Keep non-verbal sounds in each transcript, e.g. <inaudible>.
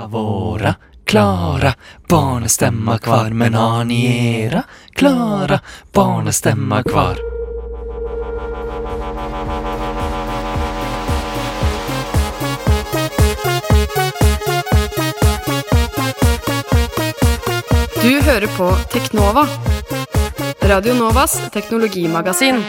Avora, Klara, barnestemma kvar, men har ni era? Klara, barnestemma kvar. Du hører på Teknova. Radio Novas teknologimagasin.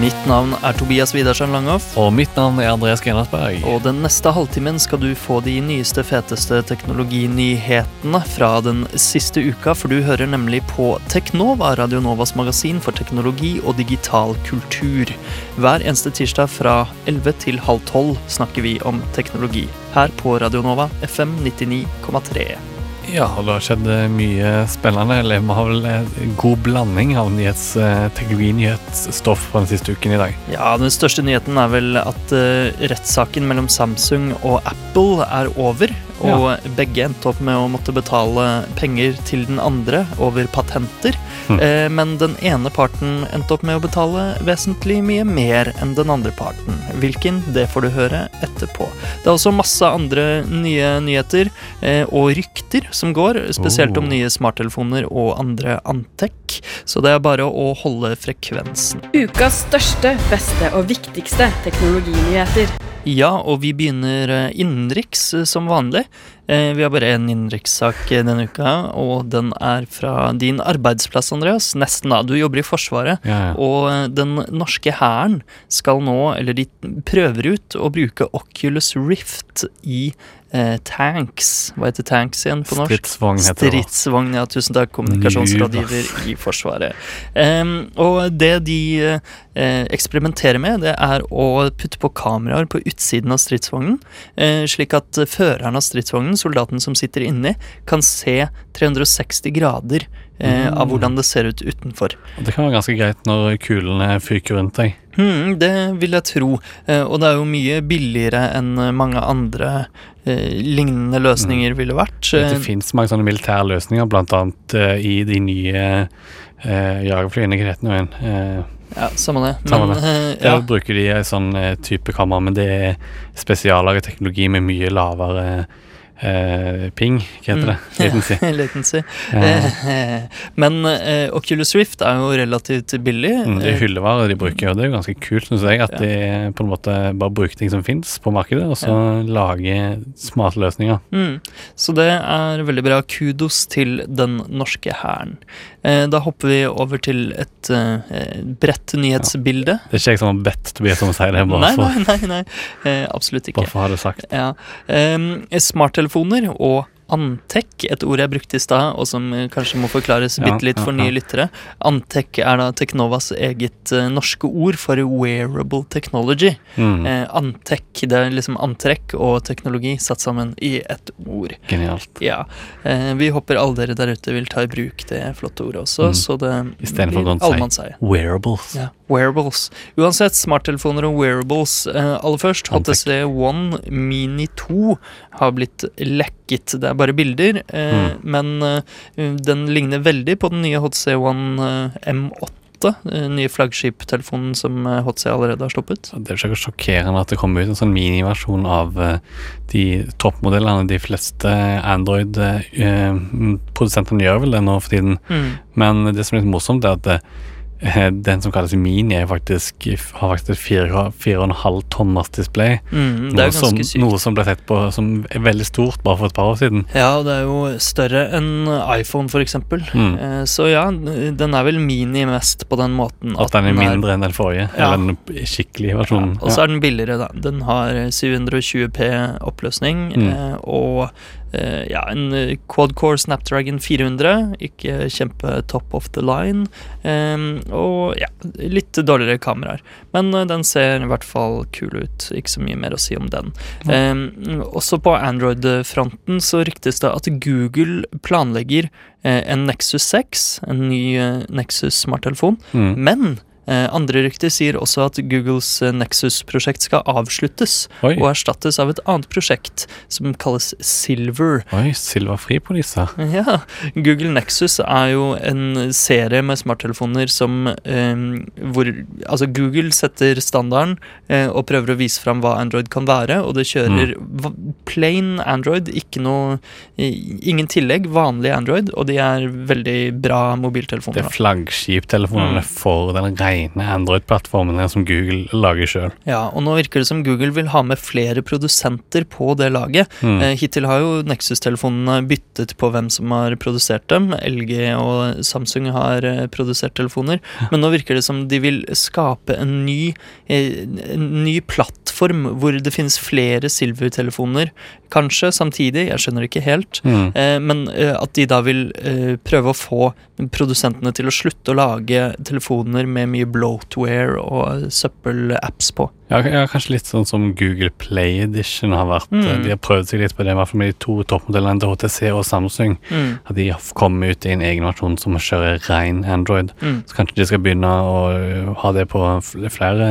Mitt navn er Tobias Widersen Langhoff. Og mitt navn er Andreas Genersberg. Og den neste halvtimen skal du få de nyeste, feteste teknologinyhetene fra den siste uka, for du hører nemlig på Teknova, Radio Novas magasin for teknologi og digital kultur. Hver eneste tirsdag fra 11 til halv 12 snakker vi om teknologi. Her på Radio Nova, FM 99,3. Ja, og det har skjedd mye spennende. Eller vi har vel en god blanding av nyhets, eh, fra den siste uken i dag. Ja, den største nyheten er vel at rettssaken mellom Samsung og Apple er over. Og begge endte opp med å måtte betale penger til den andre over patenter. Mm. Eh, men den ene parten endte opp med å betale vesentlig mye mer enn den andre parten. Hvilken, det får du høre etterpå. Det er også masse andre nye nyheter eh, og rykter som går, spesielt om Oh. nye smarttelefoner og andre Antec. Så det er bare å holde frekvensen. Ukas største, beste og viktigste teknologinyheter. Ja, og vi begynner eh, innenriks eh, som vanlig. Eh, Vi har bare én innenrikssak eh, denne uka, og den er fra din arbeidsplass, Andreas. Nesten, da. Du jobber i Forsvaret. Ja, ja. Og eh, den norske hæren skal nå, eller de prøver ut, å bruke Oculus Rift i eh, tanks. Hva heter tanks igjen på norsk? Stridsvogn heter det. Stridsvogn, ja. Tusen takk, kommunikasjonsrådgiver i Forsvaret. Em, og det de eh, eksperimenterer med, det er å putte på kameraer på utsiden av stridsvognen, eh, slik at føreren av stridsvognen, soldaten som sitter inni, kan se 360 grader eh, av Mm. hvordan det ser ut utenfor. Og Det kan være ganske greit når kulene fyker rundt deg. Mm, det vil jeg tro. Eh, og det er jo mye billigere enn eh, mange andre eh, lignende løsninger ville vært. Det fins mange sånne militære løsninger, blant annet eh, i de nye eh, jagerflyene. Hva heter det nå? Eh, ja, samme det. Samme Men, det. Der ja. bruker de en sånn eh, type kamera, men det er spesiallaget teknologi med mye lavere eh, ping, hva heter det? Latency. Latency. Eh, Eh, Men uh, Oculus Rift er jo relativt billig. Mm, Det er hyllevarer hyllevare de bruker, og det er jo ganske kult, synes jeg. At Ja. de på en måte bare bruker ting som fins på markedet, og så lager smarte løsninger. Mm. Så det er veldig bra. Kudos til den norske hæren. Eh, Da hopper vi over til et eh, bredt nyhetsbilde. Det er ikke jeg som har bedt Tobias om å si det, bare, Nei, nei, nei, nei. Eh, absolutt ikke. bare for å ha det sagt. Ja. Um, smarttelefoner og Antec, et ord jeg brukte i stad, og som eh, kanskje må forklares bitte litt for nye lyttere. Antec er da Teknovas eget uh, norske ord for wearable technology. Mm, Eh, Antec, det er liksom antrekk og teknologi satt sammen i ett ord. genialt. Ja. Eh, vi håper alle dere der ute vil ta i bruk det flotte ordet også, Mm. så det Istedenfor blir å si. Wearables. Ja, wearables. Uansett, smarttelefoner og wearables. Eh, aller først, HTC One Mini 2 har blitt lekket. Det er bare bilder, eh, Mm. men eh, den ligner veldig på den nye HTC One eh, M8. den nye flaggskiptelefonen som HTC allerede har stoppet. Det er ikke sjokkerende at det kommer ut en sånn miniversjon av de toppmodellene. De fleste Android-produsentene gjør vel det nå for tiden. Mm. Men det som er litt morsomt, er at den som kalles Mini, faktisk, har faktisk et fire- fire og en halv tommers display. Mm, det Noe som, noe som ble sett på som er veldig stort bare for et par år siden. Ja, det er jo større enn iPhone, eksempel. Mm. Eh, så ja, den er vel mini mest på den måten. At den er mindre enn den forrige. Ja. Eller den skikkelige versjonen. Og så er den billigere, da. Den har 720P oppløsning Mm. eh, og eh, ja, en eh, quad-core Snapdragon 400. Ikke kjempe top of the line. eh, og ja, litt dårligere kameraer. Men eh, den ser i hvert fall kul ut. Ikke så mye mer å si om den. Eh, også på Android-fronten så ryktes det at Google planlegger eh, en Nexus 6, en ny eh, Nexus smarttelefon. Mm. Men Eh, andre rykter sier også at Googles eh, Nexus-prosjekt skal avsluttes Oi, og erstattes av et annet prosjekt som kalles Silver. oi silverfri på disse. <laughs> Ja, Google Nexus er jo en serie med smarttelefoner som eh, hvor Altså, Google setter standarden eh, og prøver å vise fram hva Android kan være, og det kjører mm. plain Android, ikke noe eh, Ingen tillegg, vanlig Android, og de er veldig bra mobiltelefoner. Det er flaggskiptelefonene Mm. for den rene Android-plattformen der som Google lager sjøl. Ja, og nå virker det som Google vil ha med flere produsenter på det laget. Mm. Eh, hittil har jo Nexus-telefonene byttet på hvem som har produsert dem. LG og Samsung har eh, produsert telefoner. Men nå virker det som de vil skape en ny, eh, en ny plattform hvor det finnes flere Silver-telefoner. Kanskje samtidig, jeg skjønner ikke helt. Mm. Men at de da vil prøve å få produsentene til å slutte å lage telefoner med mye bloatware og søppelapps på. Ja, ja, kanskje litt sånn som Google Play Edition har vært. Mm. De har prøvd seg litt på det, i hvert fall med de to toppmodellene til HTC og Samsung. Mm, At de har kommet ut i en egen versjon som kjører ren Android. mm. Så kanskje de skal begynne å øh, ha det på flere,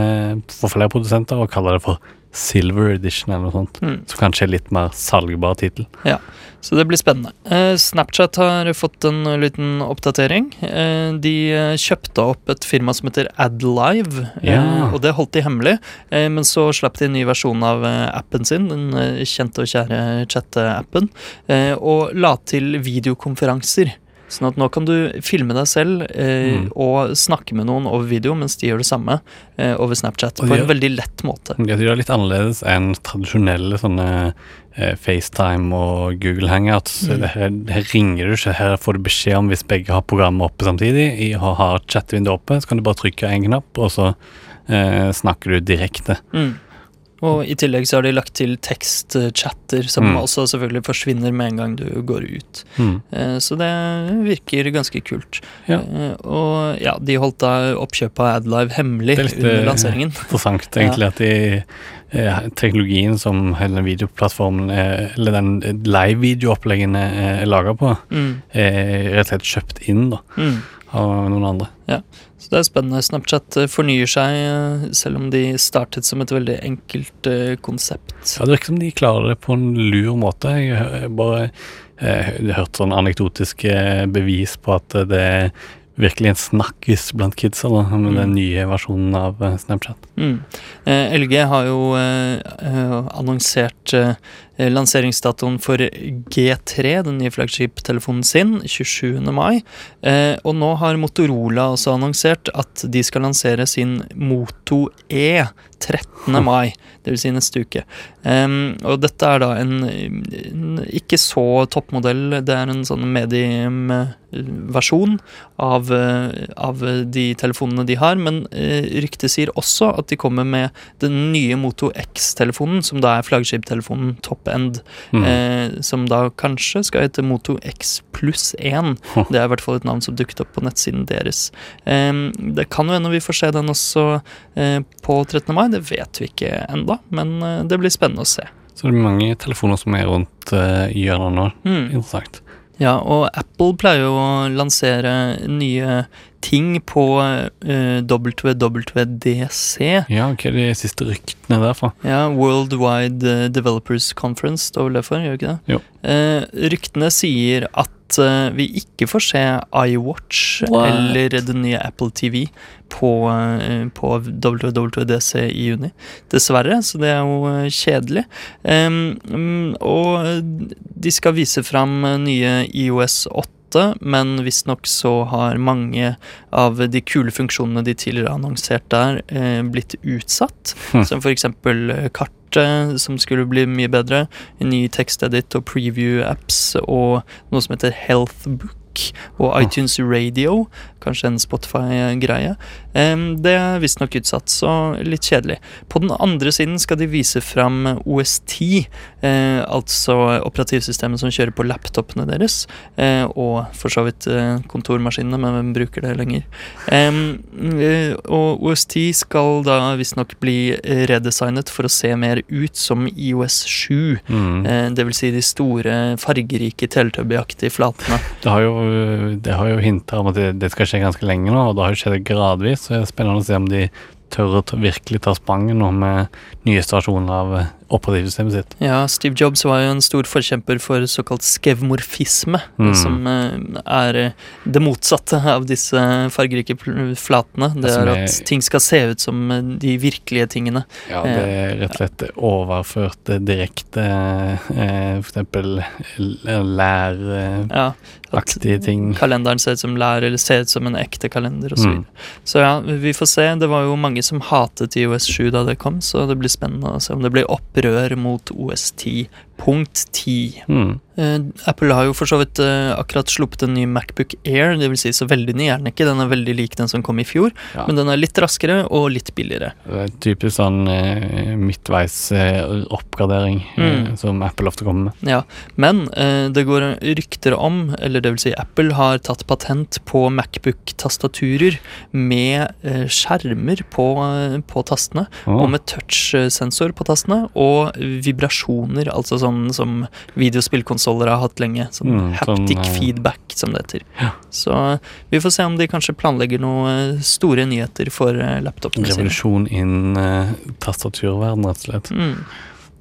for flere produsenter og kalle det for Silver Edition eller noe sånt. Mm. Som kanskje er litt mer salgbar tittel. Så det blir spennende. Eh, Snapchat har fått en liten oppdatering. Eh, de eh, kjøpte opp et firma som heter AdLive, Ja. og det holdt de hemmelig. Men så slapp de en ny versjon av appen sin, den kjente og kjære chatte-appen, og la til videokonferanser. Sånn at nå kan du filme deg selv eh, Mm. og snakke med noen over video mens de gjør det samme eh, over Snapchat. På gjør, en veldig lett måte. Ja, de gjør det litt annerledes enn tradisjonelle sånne eh, FaceTime og Google Hangouts. Mm. Her, her ringer du ikke, her får du beskjed om hvis begge har programmet oppe samtidig. I, og har chattevinduet oppe, så kan du bare trykke en knapp, og så eh, snakker du direkte. Mm. Og i tillegg så har de lagt til tekstchatter, som Mm. også selvfølgelig forsvinner med en gang du går ut. Mm. Eh, Så det virker ganske kult. Ja. Eh, Og ja, de holdt da oppkjøpet av Adlive hemmelig Det er litt, under eh, lanseringen. Interessant <laughs> egentlig at de eh, teknologien som hele den videoplattformen er, eller den live-videooppleggene er, er laga på, Mm. er rett og slett kjøpt inn da, Mm. av noen andre. Så det er spennende. Snapchat eh, fornyer seg, eh, selv om de startet som et veldig enkelt eh, konsept. Ja, Det virker som de klarer det på en lur måte. Jeg bare jeg hørte hørt sånn anekdotiske bevis på at det er virkelig en snakkis blant kidsa da, med Mm. den nye versjonen av Snapchat. Mm. Eh, LG har jo eh, annonsert eh, lanseringsdatoen for G3, den nye flaggskiptelefonen sin, 27. mai. Eh, og nå har Motorola også annonsert at de skal lansere sin Moto E 13. mai, <laughs> dvs. Si neste uke. Um, og dette er da en, en ikke så toppmodell, det er en sånn medium-versjon av, eh, av de telefonene de har, men uh, ryktet sier også at de kommer med den nye Moto X-telefonen, som da er flaggskiptelefonen top end, Mm. eh, som da kanskje skal hete Moto X pluss 1. Huh. Det er i hvert fall et navn som dukket opp på nettsiden deres. Eh, det kan jo hende vi får se den også eh, på 13. mai, det vet vi ikke enda, men eh, det blir spennende å se. Så det er mange telefoner som er rundt uh, hjørnet nå. Mm. Interessant. Ja, og Apple pleier jo å lansere nye ting på uh, WWDC. Ja, hva er de siste ryktene derfra? Ja, Worldwide Wide Developers Conference står vel det for, gjør ikke det? Jo. Uh, ryktene sier at eh, vi ikke får se iWatch What? eller den nye Apple TV på, eh, på WWDC i juni. Dessverre, så det er jo eh, kjedelig. Mm, og de skal vise fram nye IOS 8. Men visstnok så har mange av de kule funksjonene de tidligere annonsert der, eh, blitt utsatt. Hm. Som eh, kartet, som skulle bli mye bedre. En ny tekstedit og preview-apps og noe som heter Healthbook. Og Hm. iTunes Radio, kanskje en Spotify-greie. Det er visstnok utsatt, så litt kjedelig. På den andre siden skal de vise fram OS10, eh, altså operativsystemet som kjører på laptopene deres, eh, og for så vidt eh, kontormaskinene, men hvem bruker det lenger? Og OS10 skal da visstnok bli redesignet for å se mer ut som IOS 7. Mm. Det vil si de store, fargerike, teletubbyaktige flatene. Det har jo det har jo hinta om at det, det skal skje ganske lenge nå, og det har jo skjedd gradvis. Så det er spennende å se om de tør å virkelig ta spranget nå med nye stasjoner av operativsystemet sitt. Ja, Steve Jobs var jo en stor forkjemper for såkalt skevmorfisme, Mm. som eh, er eh, det motsatte av disse fargerike flatene. Det det er er- at ting skal se ut som eh, de virkelige tingene. Ja, det er rett og slett overført direkte eksempel læraktige Ja, ting. kalenderen ser ut som lær, eller ser ut som en ekte kalender, osv. Mm. Så ja, vi får se. Det var jo mange som hatet IOS 7 da det kom, så det blir spennende å se om det blir opprør mot OS 10. Punkt 10. Mm. Eh, Apple har jo for så vidt eh, akkurat sluppet en ny Macbook Air. Det vil si så veldig ny er den ikke, den er veldig lik den som kom i fjor. Ja. Men den er litt raskere og litt billigere. Det er typisk sånn eh, midtveis oppgradering Mm. som Apple ofte kommer med. Ja, Men det går rykter om, eller det vil si Apple har tatt patent på Macbook-tastaturer med skjermer på, på tastene, oh. og med touch-sensor på tastene, og vibrasjoner, altså sånn som videospillkonsoller har hatt lenge. Sånn Mm, sånn, haptic eh, feedback, som det heter. Ja. Så vi får se om de kanskje planlegger noen store nyheter for eh, laptopene sine. Revolusjon innen uh, tastaturverden, rett og slett. Mm.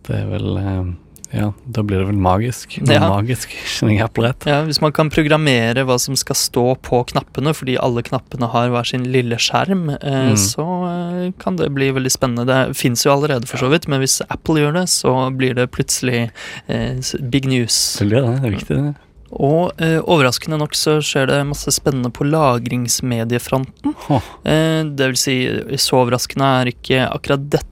Det er vel eh, Ja, da blir det vel magisk. Ja. Magisk, Apple rett? Ja, Hvis man kan programmere hva som skal stå på knappene, fordi alle knappene har hver sin lille skjerm, eh, Mm. så eh, kan det bli veldig spennende. Det fins jo allerede, for så vidt, men hvis Apple gjør det, så blir det plutselig eh, big news. Det blir det. Det er viktig, det. Og eh, overraskende nok så skjer det masse spennende på lagringsmediefronten. Oh. Eh, det vil si, så overraskende er ikke akkurat dette.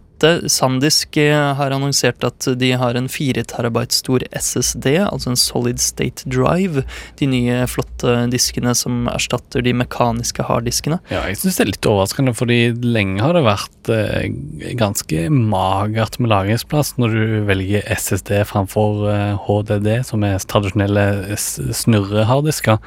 Sandisk eh, har annonsert at de har en 4 terabyte stor SSD, altså en solid state drive. De nye flotte diskene som erstatter de mekaniske harddiskene. Ja, jeg syns det er litt overraskende, fordi lenge har det vært eh, ganske magert med lagringsplass når du velger SSD framfor eh, HDD, som er tradisjonelle snurreharddisker.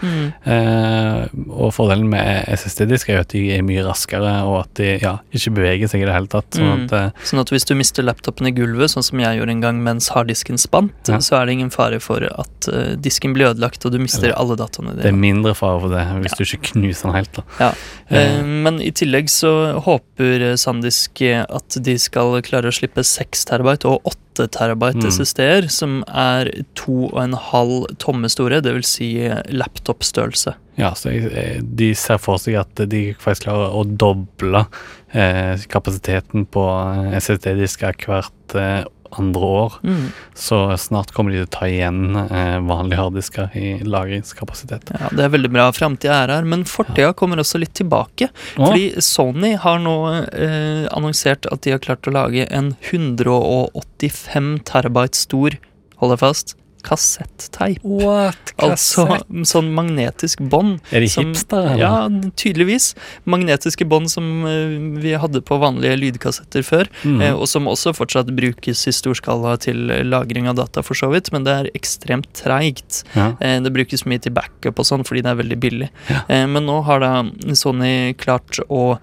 Eh, og fordelen med SSD-disker er jo at de er mye raskere, og at de ja, ikke beveger seg i det hele tatt. Sånn Mm. at eh, Sånn at hvis du mister laptopen i gulvet, sånn som jeg gjorde en gang mens harddisken spant, Ja. så er det ingen fare for at uh, disken blir ødelagt og du mister alle dataene det er mindre fare for det hvis du ikke knuser den helt. da. Ja. Uh, men i tillegg så håper Sandisk at de skal klare å slippe 6 terabyte og 8 terabyte Mm. SSD-er, som er 2,5 tomme store, dvs. Si laptopstørrelse. Ja, så eh, de ser for seg at de faktisk klarer å doble eh, kapasiteten på eh, SSD-disker hvert eh, andre år. Mm. Så snart kommer de til å ta igjen eh, vanlige harddisker i lagringskapasitet. Ja, Det er veldig bra. Framtida er her, men fortida kommer også litt tilbake. Å, Fordi Sony har nå eh, annonsert at de har klart å lage en 185 terabyte stor, hold deg fast, kassetteip. What? Altså sånn magnetisk bånd. er de som- hipstere, eller? Ja, tydeligvis. Magnetiske bånd som eh, vi hadde på vanlige lydkassetter før. Mm. Eh, og som også fortsatt brukes i stor skala til eh, lagring av data, for så vidt. Men det er ekstremt treigt. ja. Det brukes mye til backup og sånn fordi det er veldig billig. Ja. Men nå har da Sony klart å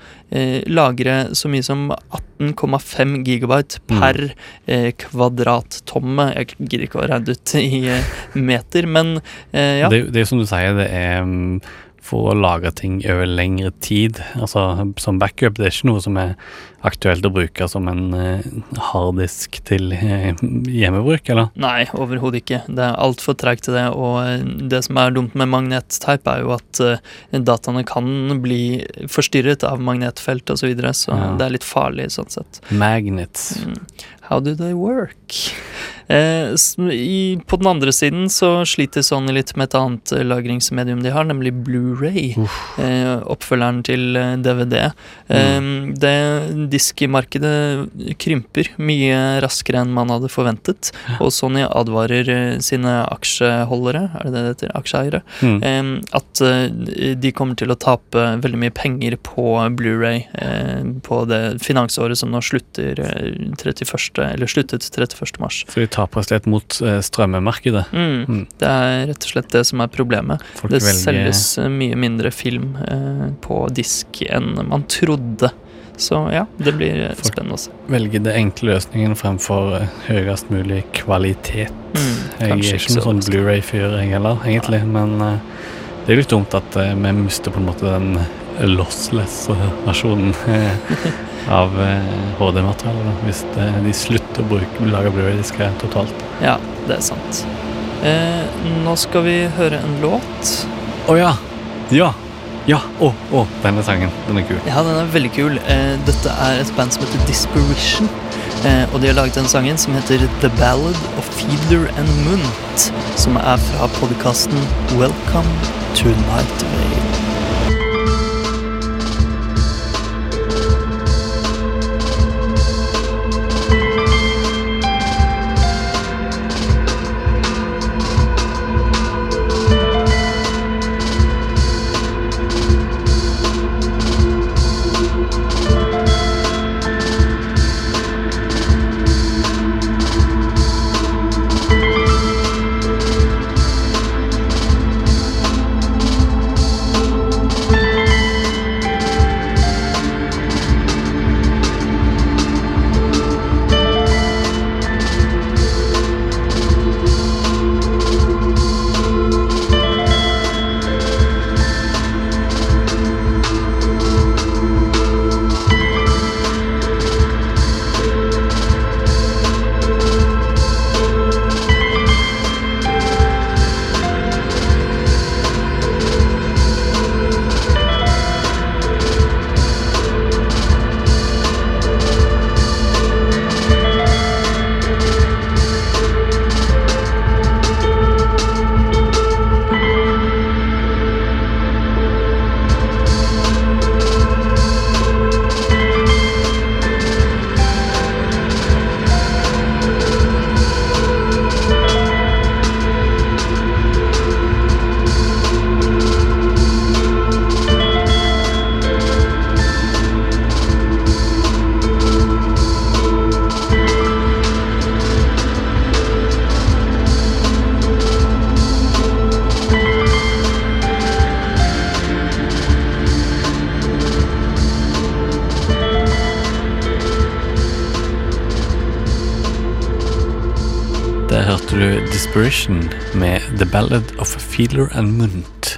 lagre så mye som 18,5 gigabyte Mm. per eh, kvadrattomme. Jeg gidder ikke å regne ut i eh, meter, men eh, ja. Det, det er jo som du sier, det er mm, for å lagre ting over lengre tid. Altså som backup. Det er ikke noe som er aktuelt å bruke som en eh, harddisk til eh, hjemmebruk, eller? Nei, overhodet ikke. Det er altfor treigt til det. Og eh, det som er dumt med magnetteip, er jo at dataene kan bli forstyrret av magnetfelt osv., så, videre, så Ja. det er litt farlig sånn sett. Magnets. Mm. How do they work? Eh, i, på den andre siden så sliter Sony litt med et annet lagringsmedium de har, nemlig Blu-ray. Eh, oppfølgeren til DVD. Eh, det diskmarkedet krymper mye raskere enn man hadde forventet. Og Sony advarer eh, sine aksjeholdere, er det det det heter? Aksjeeiere? Mm. At eh, de kommer til å tape veldig mye penger på Blu-ray eh, på det finansåret som nå slutter eh, 31. eller sluttet 31. mars. Så de taper rett og slett mot strømmemarkedet. Mm. Mm. Det er rett og slett det som er problemet. Folk Det velger selges mye mindre film på disk enn man trodde. Så ja, det blir eh, Folk- spennende å se. Velge det enkle løsningen fremfor eh, høyest mulig kvalitet. Mm, Jeg er ikke noen sånn Blu-ray-fyr, jeg heller, egentlig, men uh, Det er litt dumt at uh, vi mister på en måte den lossless-versjonen eh, av HD-materialet. Hvis det, de slutter å bruke lage Blu-ray-disker totalt. Ja, det er sant. Nå skal vi høre en låt. Å ja! Ja! Ja! Å, å, denne sangen. Den er kul. Ja, den er veldig kul. Eh, dette er et band som heter Disparition. Eh, og de har laget den sangen som heter The Ballad of Feeder and Munt. Som er fra podkasten Welcome to Night Vale. Hørte du Disparition med The Ballad of Feeler and Munt.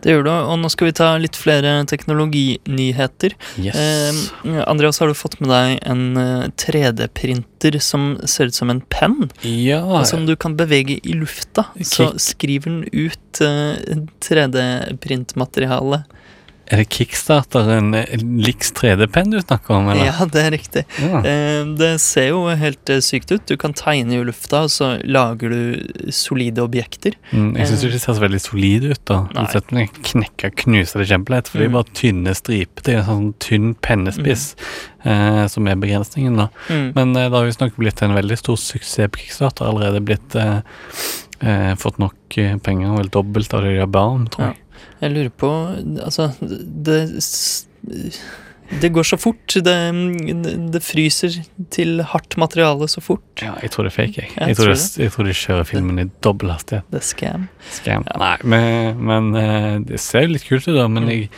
Det gjør du, og nå skal vi ta litt flere teknologinyheter. Yes. Eh, Andreas, har du fått med deg en eh, 3D-printer som ser ut som en penn? ja, som du kan bevege i lufta. Så skriver den ut eh, 3D-printmateriale. Er det kickstarteren Lix 3D-penn du snakker om, eller? Ja, det er riktig. Ja. Eh, det ser jo helt eh, sykt ut. Du kan tegne i lufta, og så lager du solide objekter. Mm, jeg syns ikke det ser så veldig solid ut. da Nei. Du setter den og knuser det kjempelett, for det er Mm. bare tynne striper. Det er en sånn tynn pennespiss eh, som er begrensningen. da Mm. Men eh, det har visstnok blitt en veldig stor suksess på Kickstarter. Allerede blitt eh, eh, fått nok eh, penger, vel dobbelt av det de ba om, tror Ja. jeg. Jeg lurer på Altså, det Det går så fort. Det, det fryser til hardt materiale så fort. Ja, jeg tror det er fake. Jeg, Jeg jeg, tror, tror det, jeg tror de kjører filmen i dobbel hastighet. Det er scam. Scam. Ja. Nei, men, men eh, det ser jo litt kult ut, da. Men Mm. jeg,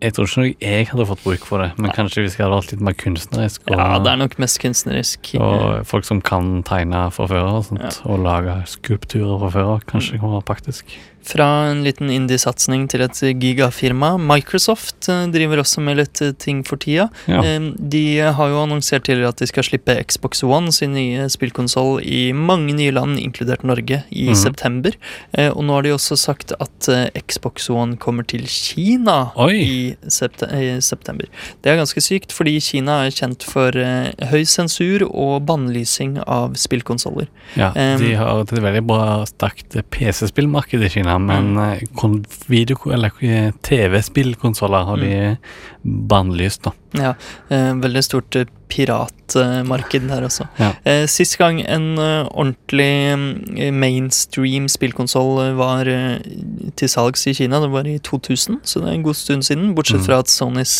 jeg tror ikke nok jeg hadde fått bruk for det. Men Nei. kanskje hvis jeg hadde vært litt mer kunstnerisk. Og, Ja, det er nok mest kunstnerisk. og folk som kan tegne fra før og sånt, Ja. og lage skulpturer fra før av. Kanskje det kan være praktisk. Fra en liten indie-satsing til et gigafirma. Microsoft eh, driver også med litt eh, ting for tida. Ja. Eh, De har jo annonsert tidligere at de skal slippe Xbox One, sin nye spillkonsoll, i mange nye land, inkludert Norge, i mm. september. Og nå har de også sagt at Xbox One kommer til Kina Oi. i september. Det er ganske sykt, fordi Kina er kjent for høy sensur og bannlysing av spillkonsoller. Ja, de har et veldig bra sterkt PC-spillmarked i Kina, men Mm. eh, eh, TV-spillkonsoller har de bannlyst, da. Ja, eh, veldig stort eh, piratmarked der også. Ja. Eh, sist gang en ordentlig mainstream spillkonsoll var til salgs i Kina, det var i 2000, så det er en god stund siden. Bortsett Mm. fra at Sonys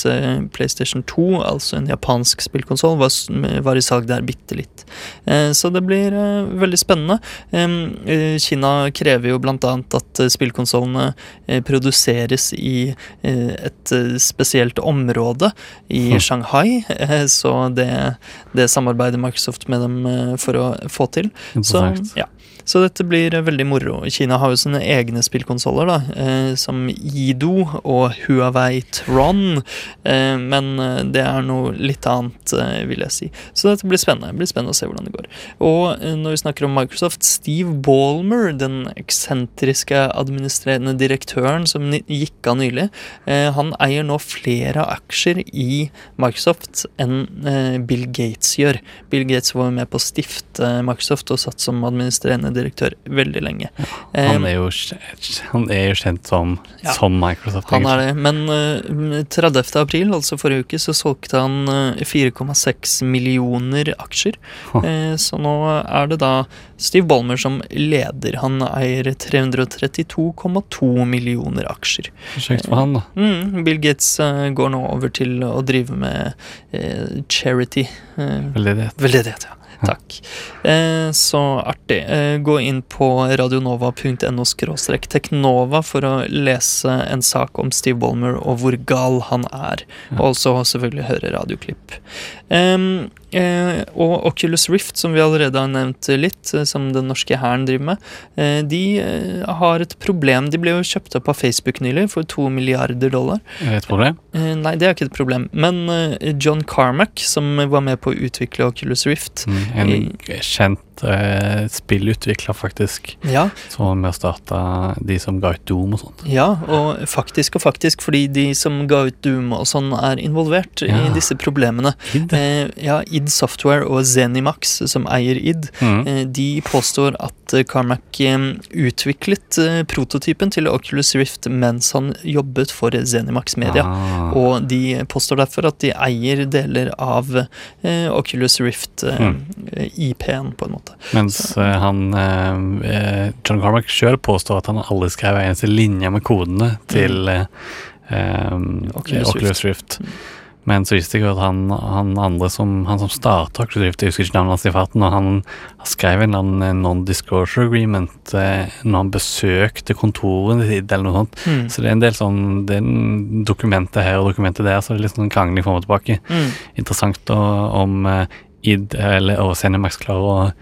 PlayStation 2, altså en japansk spillkonsoll, var, i salg der bitte litt. Eh, så det blir veldig spennende. Kina krever jo blant annet at spillkonsollene produseres i et spesielt område i i Mm. Shanghai. eh, Så det, det samarbeider Microsoft med dem eh, for å få til. Så, ja. Så dette blir veldig moro. Kina har jo sine egne spillkonsoller, eh, som Ido og Huawei Tron. Eh, men eh, det er noe litt annet, eh, vil jeg si. Så dette blir spennende. Det blir spennende å se hvordan det går. Og eh, når vi snakker om Microsoft, Steve Ballmer, den eksentriske administrerende direktøren som gikk av nylig, eh, han eier nå flere aksjer i Microsoft enn Bill Gates gjør. Bill Gates var med på å stifte Microsoft og satt som administrerende direktør veldig lenge. Han Eh, er jo, han er jo kjent som, Ja. som Microsoft. Han er det, men eh, 30. april, altså forrige uke, så solgte han eh, 4,6 millioner aksjer. Eh, Så nå er det da Steve Ballmer som leder. Han eier 332,2 millioner aksjer. Kjekt for han, da. Mm, Bill Gates eh, går nå over til å drive med eh, charity. eh, Veldedighet. Veldedighet, ja. <laughs> Takk. Eh, så artig. Eh, gå inn på radionova.no teknova for å lese en sak om Steve Ballmer og hvor gal han er. Og også selvfølgelig høre radioklipp. Em, eh, og Oculus Rift, som vi allerede har nevnt litt, eh, som den norske hæren driver med, eh, de eh, har et problem. De ble jo kjøpt opp av Facebook nylig for to milliarder dollar. Er det et problem? Eh, Nei, det er ikke et problem. Men eh, John Carmack, som var med på å utvikle Oculus Rift Mm, En kjent uh, spillutvikler, faktisk, Ja, som vi å de som ga ut Doom og sånt. ja, og faktisk og faktisk fordi de som ga ut Doom og sånn, er involvert Ja. i disse problemene. Id. Eh, ja, id Software og Zenimax, som eier id, Mm. eh, de påstår at eh, Carmack eh, utviklet eh, prototypen til Oculus Rift mens han jobbet for Zenimax Media. Ah. Og de påstår derfor at de eier deler av eh, Oculus Rift, eh, Mm. IP-en, på en måte. Mens eh, han eh, eh, John Carmack sjøl påstår at han aldri skrev en eneste linje med kodene til eh, eh, Mm. Oculus Oculus, Rift. Mm. Men så visste jeg at han, han andre som Han som starta Oculus Rift, jeg husker ikke navnet hans i farten, og han skrev en eh, non-disclosure agreement eh, når han besøkte kontorene sitt, eller noe sånt. Mm. Så det er en del sånn Det er dokumentet her og dokumentet der, så det er litt sånn krangling fram og tilbake. Mm. Interessant å, om eh, id eller og Cinemax klarer å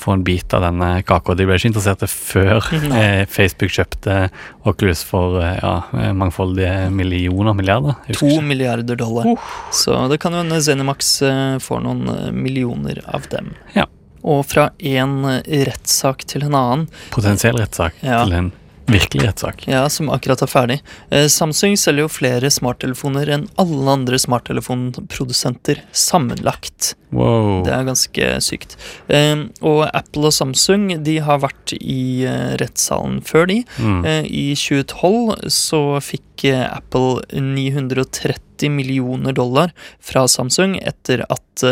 få en bit av denne kaka. De ble ikke interesserte før eh, Facebook kjøpte Oculus for eh, ja, eh, mangfoldige millioner, milliarder. To milliarder dollar. Så det kan jo hende Zenimax eh, får noen millioner av dem. Ja. Og fra en eh, rettssak til en annen, Potensiell rettssak Ja. til en virkelig rettssak. ja, som akkurat er ferdig. Eh, Samsung selger jo flere smarttelefoner enn alle andre smarttelefonprodusenter sammenlagt. Wow. Det er ganske sykt. Eh, og Apple og Samsung de har vært i eh, rettssalen før, de. Mm. I 2012 så fikk Apple 930 millioner dollar fra Samsung etter at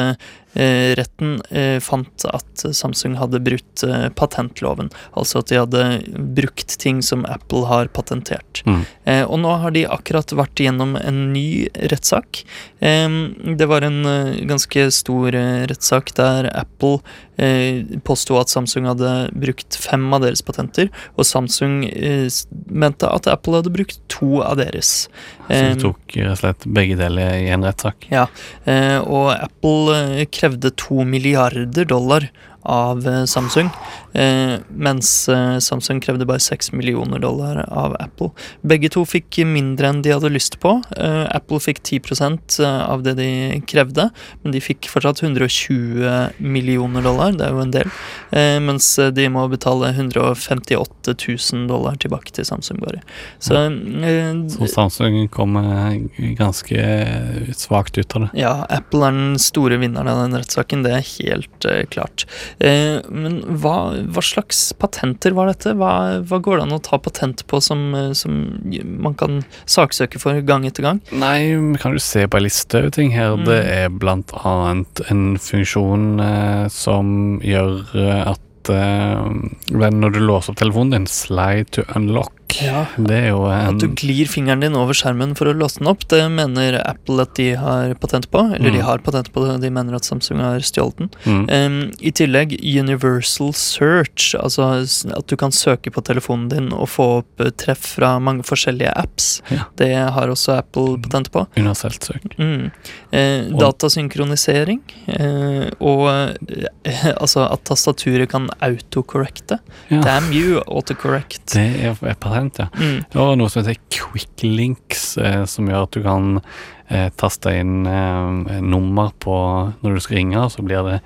retten eh, fant at Samsung hadde brutt eh, patentloven. Altså at de hadde brukt ting som Apple har patentert. Mm. Eh, og nå har de akkurat vært gjennom en ny rettssak. Eh, det var en eh, ganske stor eh, rettssak der Apple eh, påsto at Samsung hadde brukt fem av deres patenter, og Samsung eh, mente at Apple hadde brukt to av deres. Så de du tok rett og slett begge deler i en rettssak. ja, eh, og Apple eh, krevde to milliarder dollar av eh, Samsung, eh, mens eh, Samsung krevde bare 6 millioner dollar av Apple. Begge to fikk mindre enn de hadde lyst på. Eh, Apple fikk 10% av det de krevde, men de fikk fortsatt 120 millioner dollar, det er jo en del, eh, mens de må betale 158 000 dollar tilbake til Samsung bare. Så, eh, Så Samsung kommer ganske svakt ut av det. ja, Apple er den store vinneren av den rettssaken, det er helt klart. Eh, men hva, hva slags patenter var dette? Hva, hva går det an å ta patent på som, eh, som man kan saksøke for gang etter gang? Nei, vi kan jo se på en liste over ting her. Mm. Det er blant annet en funksjon eh, som gjør eh, at eh, når du låser opp telefonen din, slide to unlock, Ja, Det er jo en At du glir fingeren din over skjermen for å låse den opp, det mener Apple at de har patent på. Eller de Mm. har patent på det, de mener at Samsung har stjålet den. mm, Um, I tillegg universal search, altså at du kan søke på telefonen din og få opp eh, treff fra mange forskjellige apps. Ja. Det har også Apple patent på. universelt søk. Mm. Uh, datasynkronisering. uh, og uh, <laughs> altså at tastaturet kan autocorrecte. Ja, Damn you, autocorrect. det er et ja. Mm. Og noe som heter quicklinks, eh, som gjør at du kan eh, taste inn eh, nummer på når du skal ringe, og så blir det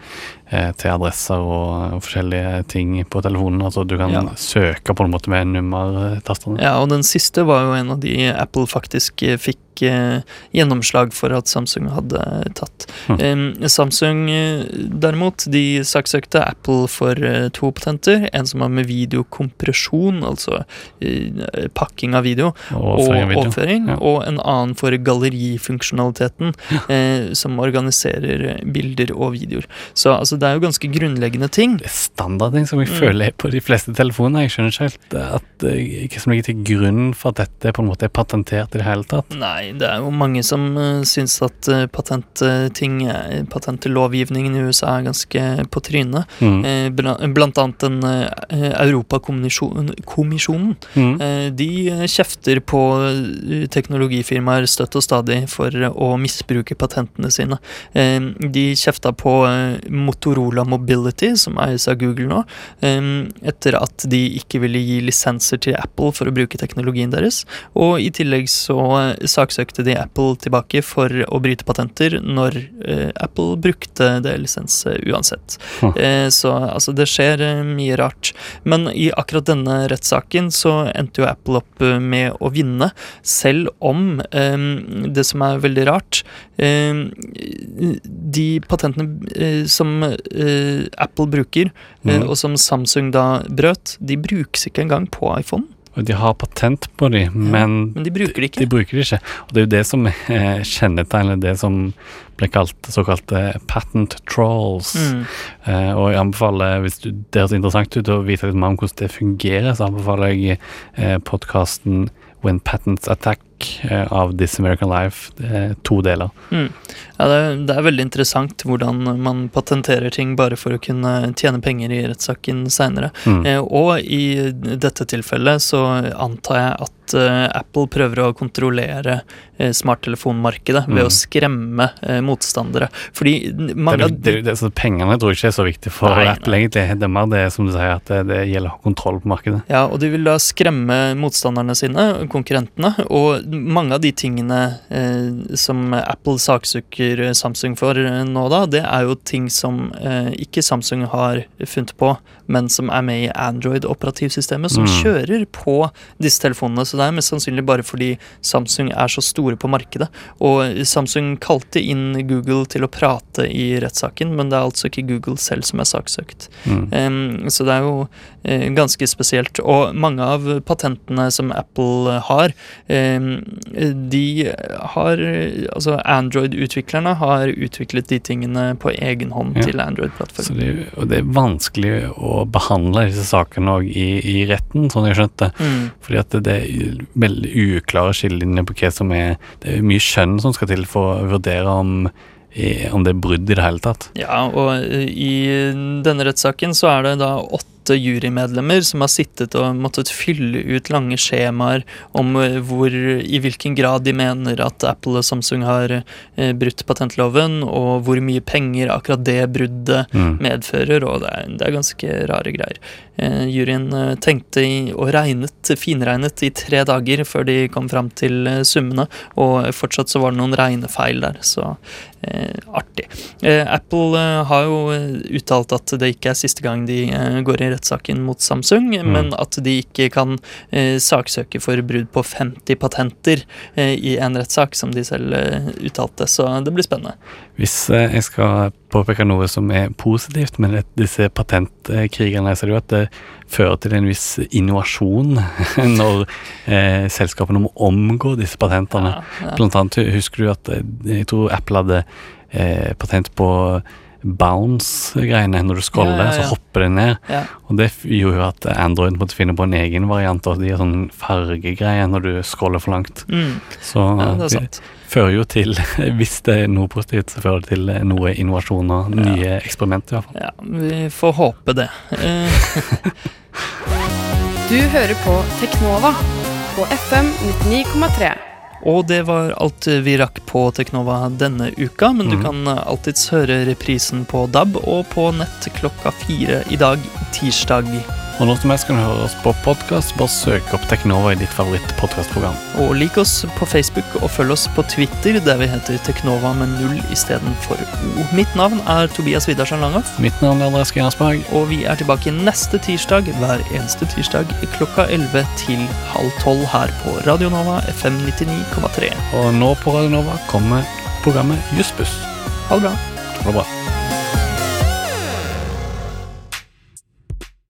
til adresser og, og forskjellige ting på telefonen. Altså du kan Ja. søke på en måte med nummertastene. Ja, og den siste var jo en av de Apple faktisk eh, fikk eh, gjennomslag for at Samsung hadde tatt. Hm. Eh, Samsung eh, derimot, de saksøkte Apple for eh, to patenter. En som har med videokompresjon, altså eh, pakking av video, Og og video. overføring, Ja. og en annen for gallerifunksjonaliteten, eh, som organiserer bilder og videoer. Så altså, det er jo ganske grunnleggende ting. Det er standardting som jeg Mm. føler er på de fleste telefoner. Jeg skjønner ikke helt eh, at, eh, hva som ligger til grunn for at dette på en måte er patentert i det hele tatt. Nei, det er jo mange som uh, syns at uh, patentting, uh, patentlovgivningen i USA er ganske på trynet. Mm. Uh, bla- blant annet den uh, Europakommisjonen. Mm. Eh, de eh, kjefter på eh, teknologifirmaer støtt og stadig for eh, å misbruke patentene sine. Eh, de kjefta på eh, Motorola Mobility, som eies av Google nå, etter at de ikke ville gi lisenser til Apple for å bruke teknologien deres. Og i tillegg så eh, saksøkte de Apple tilbake for å bryte patenter når eh, Apple brukte det lisenset uansett. Eh, så altså, det skjer mye rart. Men i akkurat denne rettssaken så endte jo Apple opp med å vinne, selv om det som er veldig rart De patentene som eh, Apple bruker, Mm. og som Samsung da brøt, de brukes ikke engang på iPhone. Og de har patent på de, men Men de bruker de ikke. bruker de ikke. Og det er jo det som eh, kjennetegner det som ble kalt såkalte patent trolls. Mm. Eh, og jeg anbefaler, hvis du, det høres interessant ut å vite litt mer om hvordan det fungerer, så anbefaler jeg eh, podkasten When Patents Attack eh, av This American Life. To deler. Mm. Ja, det, er, det er veldig interessant hvordan man patenterer ting bare for å kunne tjene penger i rettssaken seinere. Mm. Eh, og i dette tilfellet så antar jeg at eh, Apple prøver å kontrollere eh, smarttelefonmarkedet ved Mm. å skremme eh, motstandere. Fordi mange det, det, det, det, pengene tror jeg ikke er så viktig for Nei, Apple, egentlig. Det er mer det som du sier, at det, gjelder å ha kontroll på markedet. Ja, og de vil da skremme motstanderne sine, konkurrentene. Og mange av de tingene eh, som Apple saksøker Samsung for nå, da, det er jo ting som eh, ikke Samsung har funnet på, men som er med i Android-operativsystemet, som Mm. kjører på disse telefonene. Så det er mest sannsynlig bare fordi Samsung er så store på markedet. Og Samsung kalte inn Google til å prate i rettssaken, men det er altså ikke Google selv som er saksøkt. Mm. Um, så det er jo uh, ganske spesielt. Og mange av patentene som Apple har, um, de har Altså Android-utviklerne har utviklet de tingene på egen hånd Ja. til Android-plattformen. det, og det er vanskelig å behandle disse sakene òg i, i retten, sånn jeg skjønte. Mm. Fordi at det, det veldig uklare skillelinjer på hva som er Det er mye skjønn som skal til for å vurdere om, om det er brudd i det hele tatt. Ja, og eh, i denne rettssaken så er det da åtte jurymedlemmer som har sittet og måttet fylle ut lange skjemaer om eh, hvor, i hvilken grad de mener at Apple og Samsung har eh, brutt patentloven, og hvor mye penger akkurat det bruddet Mm. medfører, og det er, det er ganske rare greier. Uh, juryen tenkte i, og regnet, finregnet i tre dager før de kom fram til summene, og fortsatt så var det noen regnefeil der, så eh, artig. Eh, Apple eh, har jo uttalt at det ikke er siste gang de går i rettssaken mot Samsung, men at de ikke kan eh, saksøke for brudd på 50 patenter eh, i en rettssak, som de selv eh, uttalte, så det blir spennende. Hvis eh, jeg skal påpeke noe som er positivt med disse patentkrigene, så er det jo at det fører til en viss innovasjon <laughs> når eh, selskapene må omgå disse patentene. Ja, ja. Blant annet husker du at eh, jeg tror Apple hadde patent på bounce-greiene. Når du scroller, Ja, ja, ja. så hopper det ned. Og det gjorde jo at Android måtte finne på en egen variant. Og de sånn fargegreier når du scroller for langt. Mm. Så det det fører jo til, <laughs> hvis det er noe positivt, så fører det til noe innovasjon og nye eksperimenter, i hvert fall. Ja, vi får håpe det. <laughs> Eh, Du hører på Teknova på FM 99,3. Og det var alt vi rakk på Teknova denne uka, men du Mhm. kan alltids høre reprisen på DAB og på nett klokka fire i dag, tirsdag. Og når som helst kan du høre oss på podkast. Bare søk opp Teknova i ditt favoritt-podkastprogram. Og lik oss på Facebook og følg oss på Twitter, der vi heter Teknova med null istedenfor O. Mitt navn er Tobias Widersen Langhoff, Mitt navn er Andreas Gjernsberg. og vi er tilbake neste tirsdag, hver eneste tirsdag klokka 11 til halv tolv her på Radio Nova FM 99,3. Og nå på Radio Nova kommer programmet Jussbuss. Ha det bra. Ha det bra.